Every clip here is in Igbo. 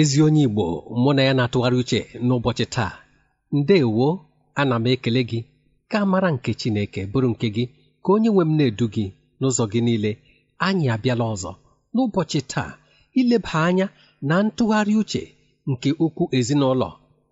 Ezi onye Igbo mụ na ya na-atụgharị uche n'ụbọchị taa. Ndeewo ana m ekele gị ka mara nke Chineke bụrụ nke gị ka onye nwe m na-edu gị n'ụzọ gị niile. Anyị abịala ọzọ n'ụbọchị taa ileba anya na ntụgharị uche nke ukwu ezinụlọ.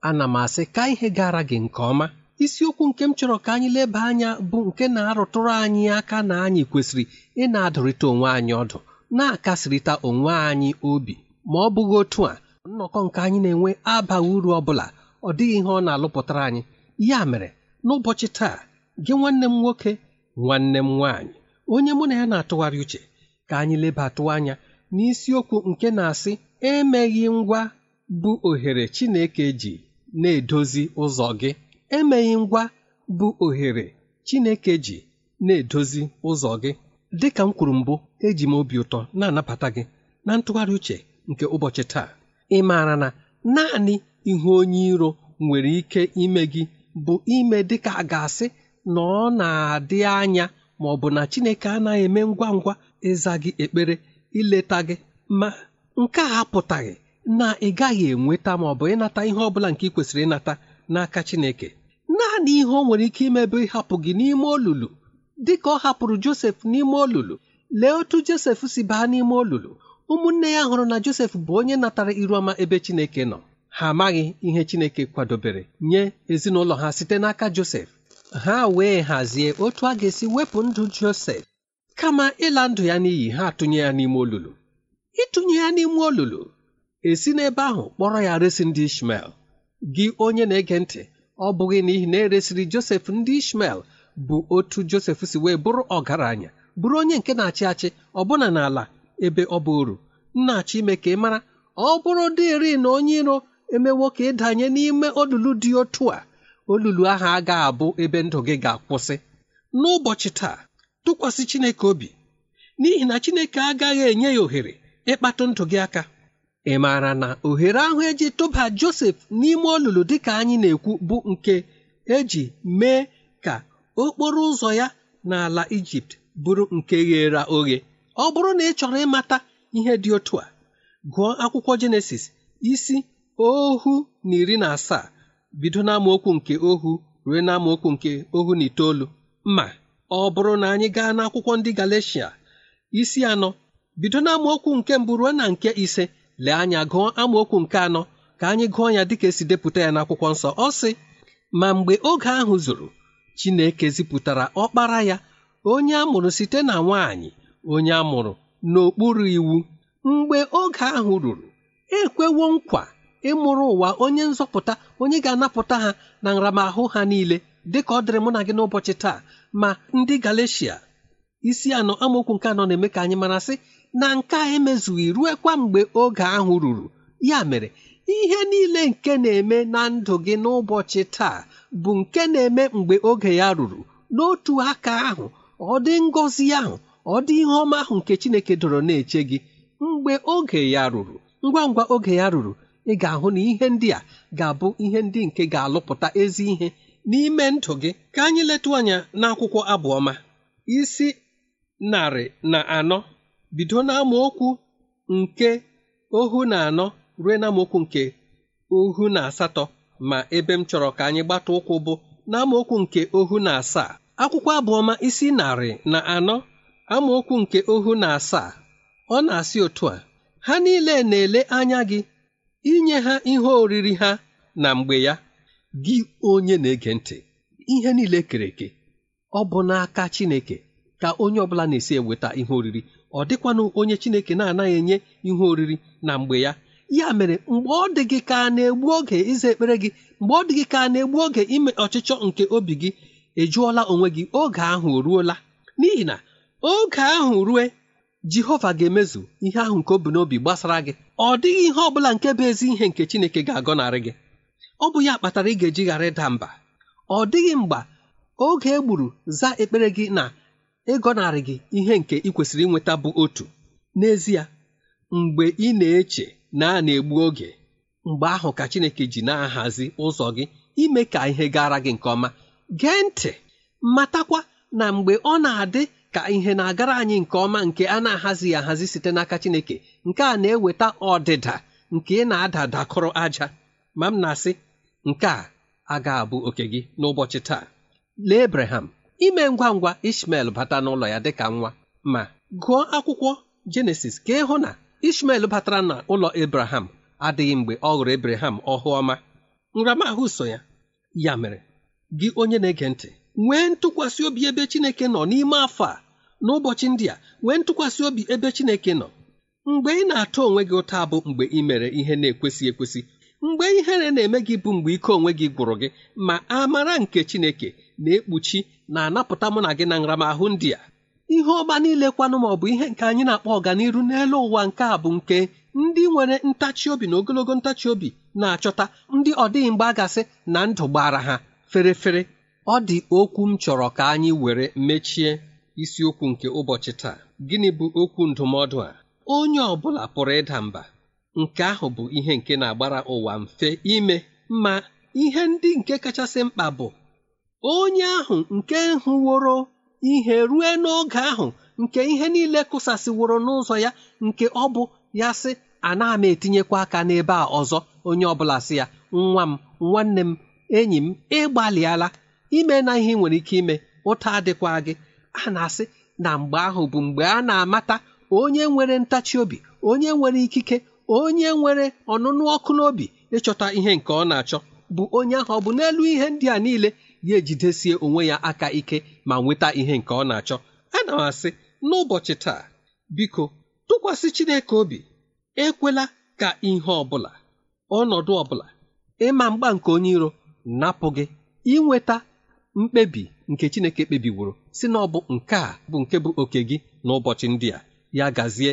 Ana m asị ka ihe gara gị nke ọma. Isiokwu nke m chọrọ ka anyị leba anya bụ nke na-arụtụrụ anyị aka na anyị kwesịrị ị na-adụrịta onwe anyị ọdụ na-akasịrịta onwe anyị obi. Ma ọ bụghị otu a nnọkọ nke anyị na-enwe abaghị uru ọ bụla ọ dịghị ihe ọ na-alụpụtara anyị. Ya mere n'ụbọchị taa gị nwanne m nwoke nwanne m nwaanyị onye mụ na ya na-atụgharị uche ka anyị lebatụ anya n'isiokwu nke na-asị emeghị ngwa bụ ohere Chineke ji na-edozi ụzọ gị. Emeghị ngwa bụ ohere Chineke ji na-edozi ụzọ gị. Dịka m kwuru mbụ eji m obi ụtọ na-anabata gị na ntụgharị uche nke ụbọchị taa. Ị maara na naanị ihe onye iro nwere ike ime gị bụ ime dịka a ga-asị na ọ na-adị anya ma ọ bụ na Chineke anaghị eme ngwa ngwa ịza gị ekpere ileta gị. Ma nke a apụtaghị na ị gaghị enweta ma ọ bụ ịnata ihe ọ bụla nke ị kwesịrị ịnata n'aka Chineke. Naanị ihe ọ nwere ike imebe ịhapụ gị n'ime olulu. Dị ka ọ hapụrụ Josef n'ime olulu lee otu Josef si baa n'ime olulu. Ụmụnne ya hụrụ na Josef bụ onye natara iru ọma ebe Chineke nọ. Ha amaghị ihe Chineke kwadobere nye ezinụlọ ha site n'aka Josef ha wee hazie otu a ga-esi wepụ ndụ Josef kama ịla ndụ ya n'iyi ha atụnye ya n'ime olulu. Ịtụnye ya n'ime olulu esi n'ebe ahụ kpọrọ ya resi ndị Ishmel. Gị onye na-ege ntị ọ bụghị n'ihi na eresịrị Josef ndị Ishmel bụ otu Josef si wee bụrụ ọgaranya bụrụ onye nke na-achị achị ọbụna n'ala ebe ọ bụ uru. Ka ị mara ọ bụrụ dịrị na onye iro emewo ka ịdanye n'ime olulu dị otu a. Olulu ahụ agaghị abụ ebe ndụ gị ga-akwụsị. N'ụbọchị taa tụkwasị Chineke obi. N'ihi na Chineke agaghị enye ya ohere ịkpatụ ndụ gị aka. Ị maara na ohere ahụ eji tụba Josef n'ime olulu dịka anyị na-ekwu bụ nke eji mee ka okporo ụzọ ya n'ala Ijipt bụrụ nke ghere oghe. Ọ bụrụ na ị chọrọ ịmata ihe dị otu a gụọ akwụkwọ Jenesis isi ohu na iri na asaa. Bido n'amaokwu nke ohu ruo n'amaokwu nke ohu na itoolu. Ma ọ bụrụ na anyị gaa n'akwụkwọ ndị Galeshia isi anọ. Bido n'amaokwu nke mbụ ruo na nke ise. Lee anya gụọ amaokwu nke anọ ka anyị gụọ ya dịka esi depụta ya n'akwụkwọ nsọ. Ọ sị ma mgbe oge ahụ zuru Chineke zipụtara ọkpara ya onye a mụrụ site na nwaanyị onye a mụrụ n'okpuru iwu. Mgbe oge ahụ ruru ekwewo nkwa ịmụrụ ụwa onye nzọpụta onye ga-anapụta ha na nramahụ ha niile dịka ọ dịrị mụ na gị n'ụbọchị taa. Ma ndị Galeshia isi anọ amaokwu nke anọ na-eme ka anyị mara sị na nke a emezughị ruekwa mgbe oge ahụ ruru. Ya mere ihe niile nke na-eme na ndụ gị n'ụbọchị taa bụ nke na-eme mgbe oge ya ruru. N'otu aka ahụ ọ dị ngọzi ahụ. Ọ dị ihe ọma ahụ nke Chineke dọrọ na-eche gị. Mgbe oge ya ruru ngwa ngwa oge ya ruru ị ga-ahụ na ihe ndị a ga-abụ ihe ndị nke ga-alụpụta ezi ihe n'ime ndụ gị. Ka anyị letụ anya n'akwụkwọ abụọma isi narị na anọ. Bido n'amaokwu nke ohu na anọ ruo n'amaokwu nke ohu na asatọ. Ma ebe m chọrọ ka anyị gbata ụkwụ bụ n'amaokwu nke ohu na asaa. Akwụkwọ abụọma isi narị na anọ. Amaokwu nke ohu na asaa. Ọ na-asị otu a ha niile na-ele anya gị inye ha ihe oriri ha na mgbe ya gị onye na-ege ntị ihe niile kere eke. Ọ bụ n'aka Chineke ka onye ọbụla na-esi eweta ihe oriri. Ọ dịkwanụ onye Chineke na-anaghị enye ihe oriri na mgbe ya. Ya mere mgbe ọ dị gị ka na-egbu oge ịza ekpere gị mgbe ọ dị gị ka na-egbu oge ime ọchịchọ nke obi gị ejụọla onwe gị oge ahụ o ruola n'ihi na oge ahụ rue Jehova ga-emezu ihe ahụ nke obi n'obi gbasara gị. Ọ dịghị ihe ọ bụla nke bụ ezi ihe nke Chineke ga-agọnarị gị. Ọ bụ ya kpatara ị ga-eji ghara ịda mba. Ọ dịghị mgbe oge e gburu za ekpere gị na ịgọnarị gị ihe nke ị kwesịrị inweta bụ otu. N'ezie mgbe ị na-eche na a na-egbu oge mgbe ahụ ka Chineke ji na-ahazi ụzọ gị ime ka ihe gara gị nke ọma. Gee ntị matakwa na mgbe ọ na-adị ka ihe na-agara anyị nke ọma nke a na-ahazighị ahazi site n'aka Chineke nke a na-eweta ọdịda nke ị na-ada dakọrọ aja. Ma m na-asị nke a agaghị abụ oke gị n'ụbọchị taa. Lee Abraham ime ngwa ngwa Ishmael bata n'ụlọ ya dịka nwa. Ma gụọ akwụkwọ Jenesis ka ịhụ na Ishmael batara n'ụlọ Abraham adịghị mgbe ọ hụrụ Abraham ọhụ ọma nramahụ so ya. Ya mere gị onye na-ege ntị nwee ntụkwasị obi ebe Chineke nọ n'ime afọ a. n'ụbọchị ndị a nwee ntụkwasị obi ebe Chineke nọ. Mgbe ị na-atụ onwe gị ụta bụ mgbe ị mere ihe na-ekwesị ekwesị. Mgbe ihere na-eme gị bụ mgbe ike onwe gị gwụrụ gị. Ma amara nke Chineke na-ekpuchi na-anapụta mụ na gị na nramahụ ndị a. Ihe ọma niile kwanụ ma ọ bụ ihe nke anyị na-akpọ ọganiru n'elu ụwa nke a bụ nke ndị nwere ntachi obi na ogologo ntachi obi na-achọta ndị ọ dịghị mgbe a na ndụ gbara ha ferefere ọ dị okwu m chọrọ ka anyị were mechie. Isiokwu nke ụbọchị taa. Gịnị bụ okwu ndụmọdụ a? Onye ọ bụla pụrụ ịda mba nke ahụ bụ ihe nke na-agbara ụwa mfe ime ma ihe ndị nke kachasị mkpa bụ onye ahụ nke hụworo ihe rue n'oge ahụ nke ihe niile kụsasịworo n'ụzọ ya nke ọ bụ ya sị ana m etinyekwa aka n'ebe a ọzọ. Onye ọbụla sị ya nwa m nwanne m enyi m ị gbalịala ime na ihe nwere ike ime ụta adịkwa gị a na-asị na mgbe ahụ bụ mgbe a na-amata onye nwere ntachi obi onye nwere ikike onye nwere ọnụnụ ọkụ n'obi ịchọta ihe nke ọ na-achọ bụ onye ahụ ọ bụ n'elu ihe ndị a niile ya ejidesie onwe ya aka ike ma nweta ihe nke ọ na-achọ. Ana m asị n'ụbọchị taa biko tụkwasị Chineke obi ekwela ka ihe ọbụla ọnọdụ ọbụla ịma mgba nke onye iro napụ gị inweta mkpebi nke Chineke kpebiworo si na ọ bụ nke a bụ nke bụ oke gị n'ụbọchị ndị a. Ya gazie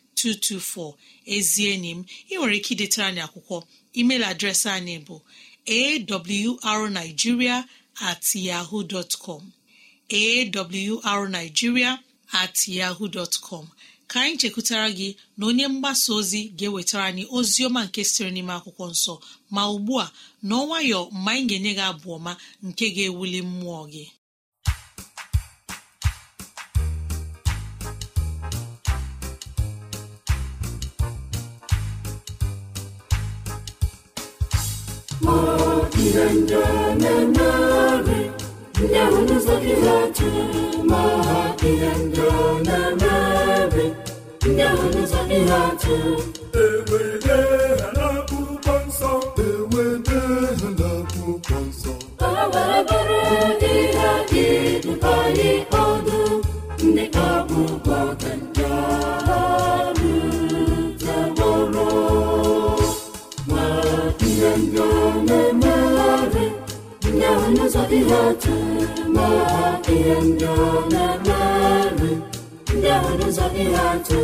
3637224 ezi enyi m ị nwere ike idetara anyị akwụkwọ. Email adreesị anyị bụ awrnigeria at yahoo dot com. Awrnigeria at yahoo dot com. Ka anyị chekwutara gị na onye mgbasa ozi ga-ewetara anyị ozi ọma nke siri n'ime akwụkwọ nsọ. Ma ugbu a n'ọnwayọ mgbe anyị ga-enye gị abụ ọma nke ga-ewuli mmụọ gị. Ihe ndị a na-emeri ndị ahụ n'ụzọ gị ha tụrụ ma ha ihe ndị a na-emeri ndị ahụ n'ụzọ gị ha tụrụ ewede ha n'akwụkwọ nsọ ewede ha n'akwụkwọ nsọ atụ ma ihe ndị ọ na-emeri ndị ahụ n'ụzọ ihe atụ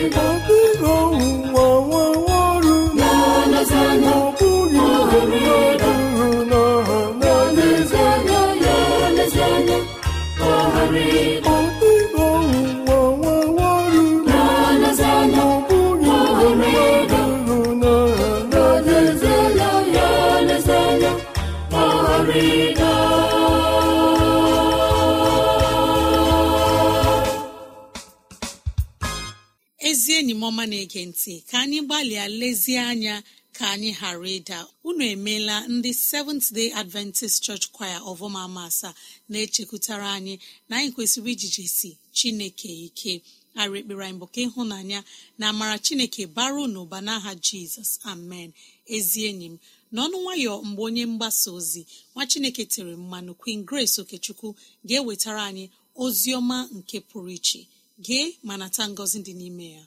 ọbụghị owu ọrụ. Ọ bụghị ọma na-ege ntị ka anyị gbalịa lezie anya ka anyị ghara ịda. Unu emeela ndị Seventh Day Adventist Church Choir ọvọma asaa na-echekwutara anyị na anyị kwesịrị ijiji si chineke ike. Ara ekpere anyị bụ ka ịhụnanya na amara chineke baru n'ụba n'aha jizọs. Amen. Ezi enyi m n'ọnụ nwayọ mgbe onye mgbasa ozi nwa chineke tere mmanụ Queen Grace Okechukwu ga-ewetara anyị ozi ọma nke pụrụ iche. Gee ma nata ngọzi dị n'ime ya.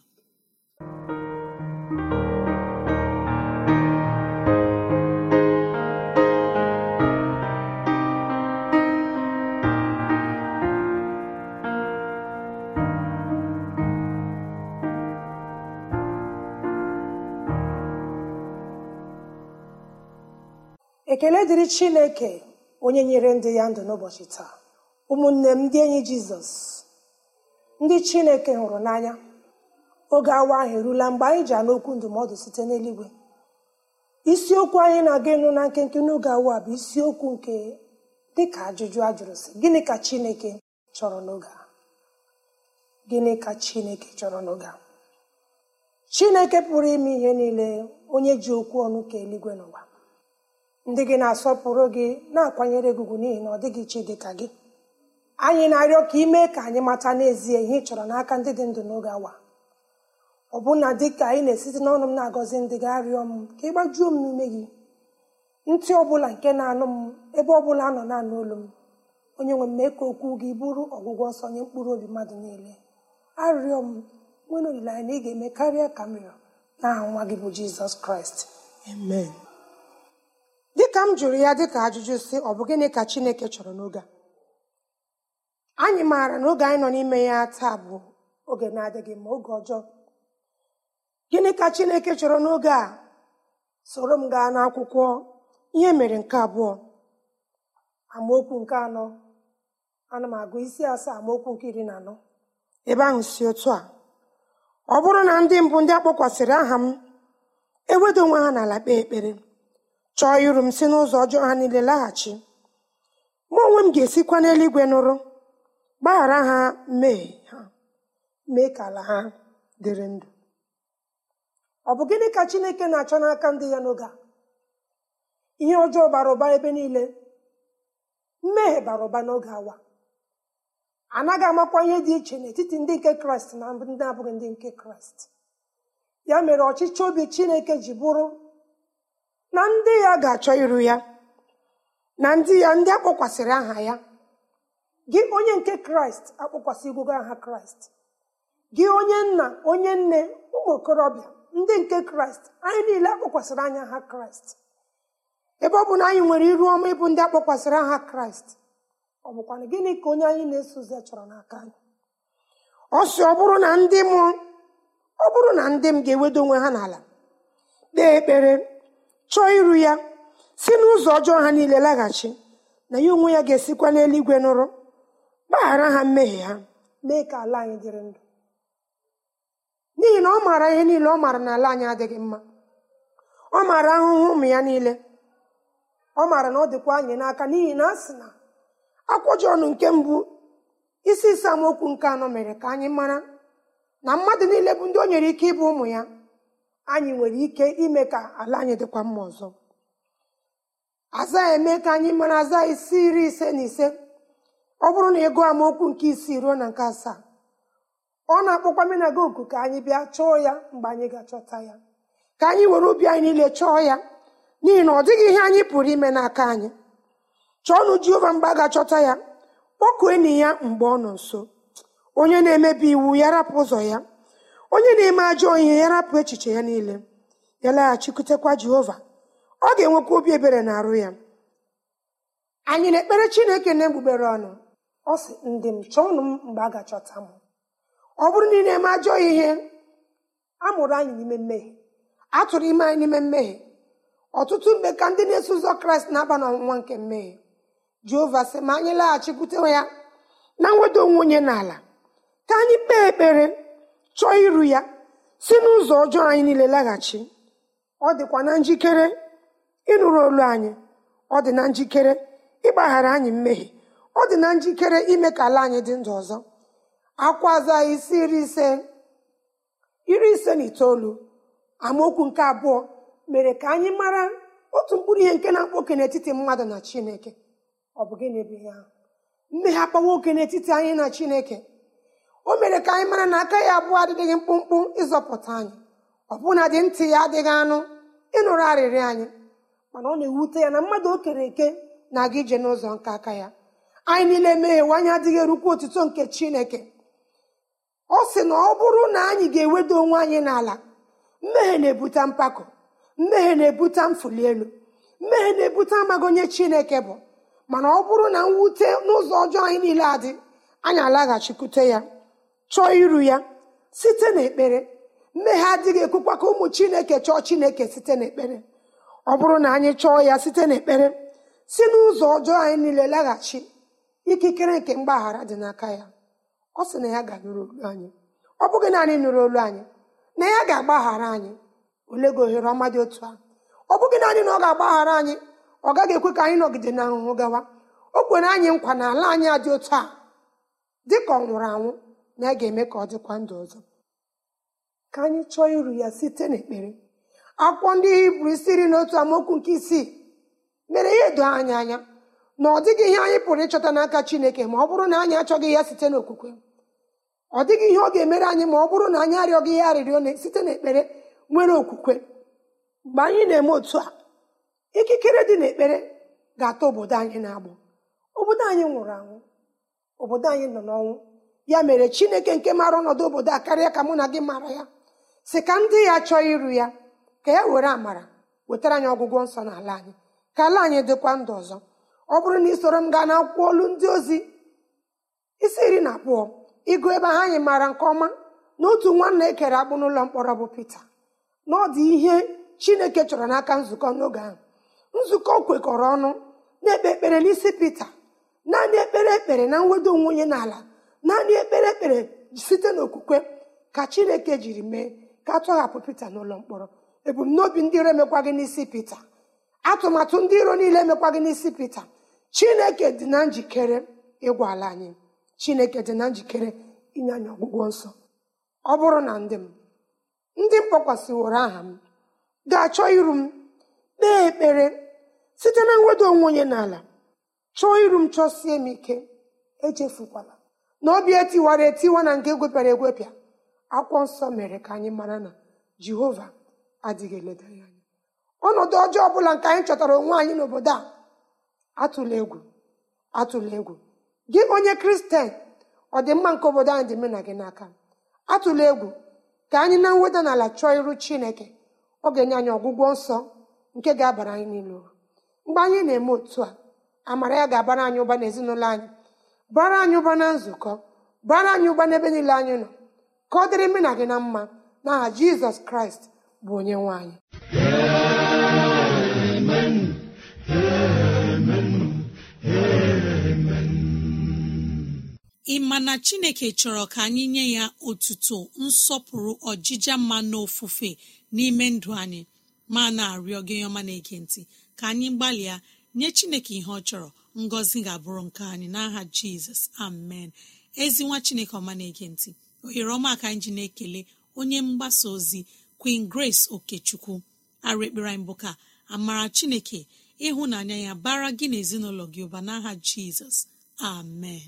Ekele dịrị chineke onye nyere ndị ya ndụ n'ụbọchị taa. Ụmụnne m ndị enyi jizọs ndị chineke hụrụ n'anya oge awa ahụ erula mgbe anyị ji anụ okwu ndụmọdụ site n'eluigwe. Isiokwu anyị na-aga ịnụ na nkenke n'oge awa bụ isiokwu nke dịka ajụjụ a jụrụ sị gịnị ka chineke chọrọ n'oge gịnị ka chineke chọrọ n'oge chineke pụrụ ime ihe niile onye ji okwu ọnụ ka eluigwe n'ụwa. Ndị gị na-asọpụrụ gị na-akwanyere gị n'ihi na ọ dịghị chi dị ka gị. Anyị na-arịọ ka ime ka anyị mata n'ezie ihe ị chọrọ n'aka ndị dị ndụ n'oge awa. Ọbụna dị ka anyị na-esite n'ọnụ m na-agọzi ndị gị arịọ m ka ị gbajuo m n'ime gị. Ntị ọbụla nke na-anụ m ebe ọbụla nọ na-anụ olu m onye nwe m mee ka okwu gị bụrụ ọgwụgwọ nsọ nye mkpụrụ obi mmadụ niile. Arịọ m nwere olileanya na ị ga-eme karịa ka m rịọ n'aha nwa gị bụ jizọs kraịst. Amen. Dịka m jụrụ ya dịka ajụjụ si ọ bụ gịnị ka chineke chọrọ n'oge anyị maara na oge anyị nọ n'ime ya taa bụ oge na-adịghị mma oge ọjọọ. Gịnị ka chineke chọrọ n'oge a? Soro m gaa n'akwụkwọ ihe mere nke abụọ. Amaokwu nke anọ. Ana m agụ isi asaa amaokwu nke iri na anọ. Ebe ahụ si otu a. Ọ bụrụ na ndị mbụ ndị akpọkwasịrị aha m eweda onwe ha n'ala kpee ekpere. Chọọ iru m si n'ụzọ ọjọọ ha niile laghachi. Mụ onwe m ga-esikwa n'eluigwe nụrụ gbaghara ha mmehie ha mee ka ala ha dịrị ndụ. Ọ bụ gịnị ka chineke na-achọ n'aka ndị ya n'oge a? Ihe ọjọọ bara ụba ebe niile. Mmehie bara ụba n'oge awa. Anaghị amakwa ihe dị iche n'etiti ndị nke kraịst na ndị abụghị ndị nke kraịst. Ya mere ọchịchị obi chineke ji bụrụ na ndị ya ga-achọ iru ya. Na ndị ya ndị akpọkwasịrị aha ya. Gị onye nke kraịst akpọkwasị igwugo aha kraịst. Gị onye nna onye nne ụmụ okorobịa ndị nke kraịst anyị niile akpọkwasịrị anya aha kraịst. Ebe ọ bụ na anyị nwere iru ọma ịbụ ndị akpọkwasịrị aha kraịst ọ bụkwana gịnị ka onye anyị na-eso ụzọ chọrọ n'aka anyị? Ọ ọ bụrụ na ndị m ọ bụrụ na ndị m ga-ewedo onwe ha n'ala kpee ekpere. Chọọ iru ya si n'ụzọ ọjọọ ha niile laghachi na ya onwe ya ga-esikwa n'eluigwe nụrụ gbaghara ha mmehie ha mee ka ala anyị dịrị ndụ. N'ihi na ọ maara ihe niile ọ maara na ala anyị adịghị mma. Ọ maara ahụhụ ụmụ ya niile. Ọ maara na ọ dịkwa anyị n'aka n'ihi na a sị na akwụkwọ nke mbụ isi ise nke anọ mere ka anyị mara na mmadụ niile bụ ndị o nyere ike ịbụ ụmụ ya. Anyị nwere ike ime ka ala anyị dịkwa mma ọzọ. Aza eme ka anyị mara aza isi iri ise na ise. Ọ bụrụ na ịgụ amaokwu nke isii ruo na nke asaa ọ na-akpọkwa menaga oku ka anyị bịa chọọ ya mgbe anyị ga-achọta ya. Ka anyị were obi anyị niile chọọ ya n'ihi na ọ dịghị ihe anyị pụrụ ime n'aka anyị. Chọọnụ Jehova mgbe a ga-achọta ya kpọkuo enyi ya mgbe ọ nọ nso. Onye na-emebi iwu ya rapụ ụzọ ya. Onye na-eme ajọ ihe ya rapụ echiche ya niile ya laghachikwutekwa Jehova. Ọ ga-enwekwa obi ebere na arụ ya. Anyị na-ekpere Chineke na egbugbere ọnụ. Ọ sị ndị m chọọnụ m mgbe a ga-achọta m. Ọ bụrụ na ị na-eme ajọ ihe a mụrụ anyị n'ime mmehie. A tụrụ ime anyị n'ime mmehie. Ọtụtụ mgbe ka ndị na-eso ụzọ kraịst na-aba n'ọnwụnwa nke mmehie. Jehova sị ma anyị laghachikwute ya na nweda onwe onye n'ala. Ka anyị kpee ekpere. Chọọ iru ya si n'ụzọ ọjọọ anyị niile laghachi. Ọ dịkwa na njikere ịnụrụ olu anyị ọ dị na njikere ịgbaghara anyị mmehie ọ dị na njikere ime ka ala anyị dị ndụ ọzọ. Akwa isi iri ise iri ise na itoolu amaokwu nke abụọ mere ka anyị mara otu mkpụrụ ihe nke na-akpa oke n'etiti mmadụ na chineke. Ọ bụ gịnị bụ ihe ahụ? Mmehie akpawa oke n'etiti anyị na chineke. O mere ka anyị mara na aka ya abụọ adịghị mkpụmkpụ ịzọpụta anyị. Ọbụna dị ntị ya adịghị anụ ịnụrụ arịrịọ anyị. Mana ọ na-ewute ya na mmadụ o kere eke na-aga ije n'ụzọ nke aka ya. Anyị niile emeghewe anyị adịghị erukwa otuto nke chineke. Ọ sị na ọ bụrụ na anyị ga-ewedo onwe anyị n'ala mmehie na-ebute mpako mmehie na-ebute mfuli elu mmehie na-ebute amaghị onye chineke bụ. Mana ọ bụrụ na mwute n'ụzọ ọjọọ anyị niile adị anyị alaghachikwute ya. Chọọ iru ya site n'ekpere. Mmehie adịghị ekwukwa ka ụmụ chineke chọọ chineke site n'ekpere. Ọ bụrụ na anyị chọọ ya site n'ekpere si n'ụzọ ọjọọ anyị niile laghachi ikikere nke mgbaghara dị n'aka ya. Ọ sị na ya ga-anụrụ olu anyị. Ọ bụghị naanị nụrụ olu anyị na ya ga-agbaghara anyị. Ole gị ohere ọma dị otu ahụ ọ bụghị naanị na ọ ga-agbaghara anyị ọ gaghị ekwe ka anyị nọgide na ahụhụ gawa. O kwere anyị nkwa na ala anyị adị otu a dị ka ọ nwụrụ anwụ. Na ya ga-eme ka ọ dịkwa ndụ ọzọ. Ka anyị chọọ iru ya site n'ekpere. Akwụkwọ ndị hibru isi iri na otu amaokwu nke isii mere ya edo anyị anya na ọ dịghị ihe anyị pụrụ ịchọta n'aka chineke ma ọ bụrụ na anyị achọghị ya site n'okwukwe. Ọ dịghị ihe ọ ga-emere anyị ma ọ bụrụ na anyị arịọghị ya arịrịọ site n'ekpere nwere okwukwe. Mgbe anyị na-eme otu a ikikere dị n'ekpere ga-ata obodo anyị na-agbụ. Obodo anyị nwụrụ anwụ. Obodo anyị nọ n'ọnwụ. Ya mere chineke nke mara ọnọdụ obodo a karịa ka mụ na gị mara ya. Si ka ndị ya chọọ iru ya ka ya were amara wetara anyị ọgwụgwọ nsọ n'ala anyị. Ka ala anyị dịkwa ndụ ọzọ. Ọ bụrụ na ị soro m gaa n'akwụkwọ olu ndị ozi isi iri na abụọ ịgụ ebe ha anyị maara nke ọma na otu nwanna ekere agbụ n'ụlọ mkpọrọ bụ Pita. Na ọ dị ihe Chineke chọrọ n'aka nzukọ n'oge ahụ. Nzukọ kwekọrọ ọnụ na-ekpe ekpere n'isi Pita naanị ekpere ekpere na mwedo onwe onye n'ala. Naanị ekpere ekpere site n'okwukwe ka Chineke jiri mee ka a tọghapụ Pita n'ụlọ mkpọrọ. Ebumnobi ndị iro emekwaghị n'isi Pita. Atụmatụ ndị iro niile emekwaghị n'isi Pita. Chineke dị na njikere ịgwa ala anyị. Chineke dị na njikere inye anyị ọgwụgwọ nsọ. Ọ bụrụ na ndị m ndị m kpọkwasịworo aha m ga-achọ iru m kpee ekpere site na nweda onwe onye n'ala. Chọọ iru m chọsie m ike echefukwala. Na obi etiwara etiwa na nke egwepịara egwepịa akwụkwọ nsọ mere ka anyị mara na jehova adịghị eleda ya anya. Ọnọdụ ọjọọ ọbụla nke anyị chọtara onwe anyị n'obodo a atụla egwu atụla egwu. Gị onye kristian ọdịmma nke obodo anyị dị na gị n'aka? Atụla egwu ka anyị na mweda n'ala chọọ iru chineke ọ ga-enye anyị ọgwụgwọ nsọ nke ga-abara anyị niile uru. Mgbe anyị na-eme otu a amara ya ga-abara anyị ụba n'ezinụlọ anyị. Bara anyị ụba na nzukọ. Bara anyị ụba n'ebe niile anyị nọ. Ka ọ dịrị mụ na gị na mma n'aha jizọs kraịst bụ onye nwe anyị. Ị ma na chineke chọrọ ka anyị nye ya otuto nsọpụrụ ọjịja mma n'ofufe n'ime ndụ anyị? Ma na-arịọ gị ọma na-ege ntị ka anyị gbalịa nye chineke ihe ọ chọrọ ngọzi ga-abụrụ nke anyị. N'aha jizọs amen. Ezi nwa chineke ọma na-ege ntị. Ohere ọma ka anyị ji na-ekele onye mgbasa ozi queen grace okechukwu. Arụ ekpere anyị bụ ka amara chineke ịhụnanya ya bara gị na ezinụlọ gị ụba. N'aha jizọs amen.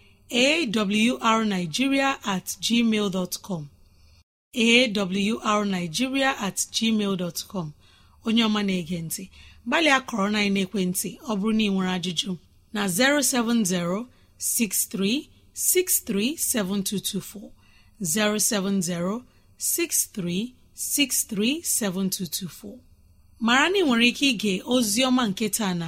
awrnigeria at gmail dot com. Awrnigeria at com. Onye ọma na-ege ntị gbalịa kọrọ na ekwentị ọ bụrụ na ị nwere ajụjụ na 070 6363 7224 070 6363 7224 mara na ị nwere ike ige ozi ọma nke na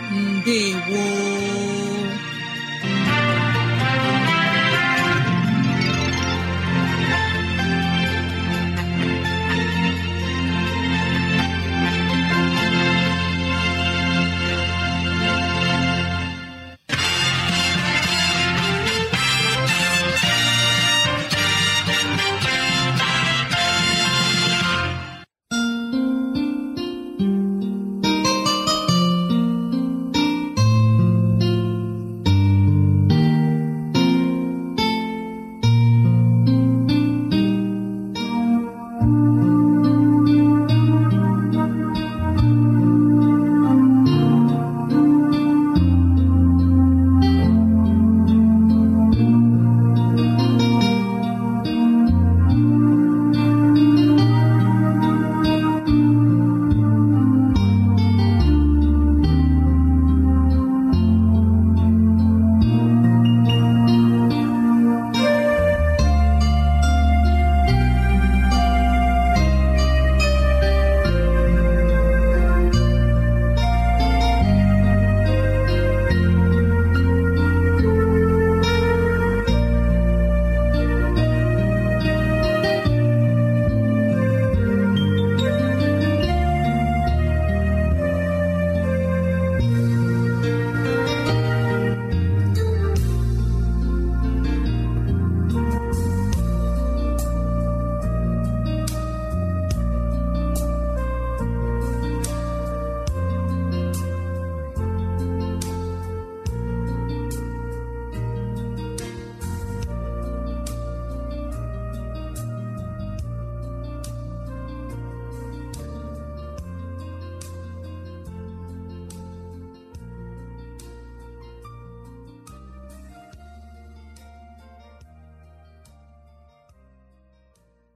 gboo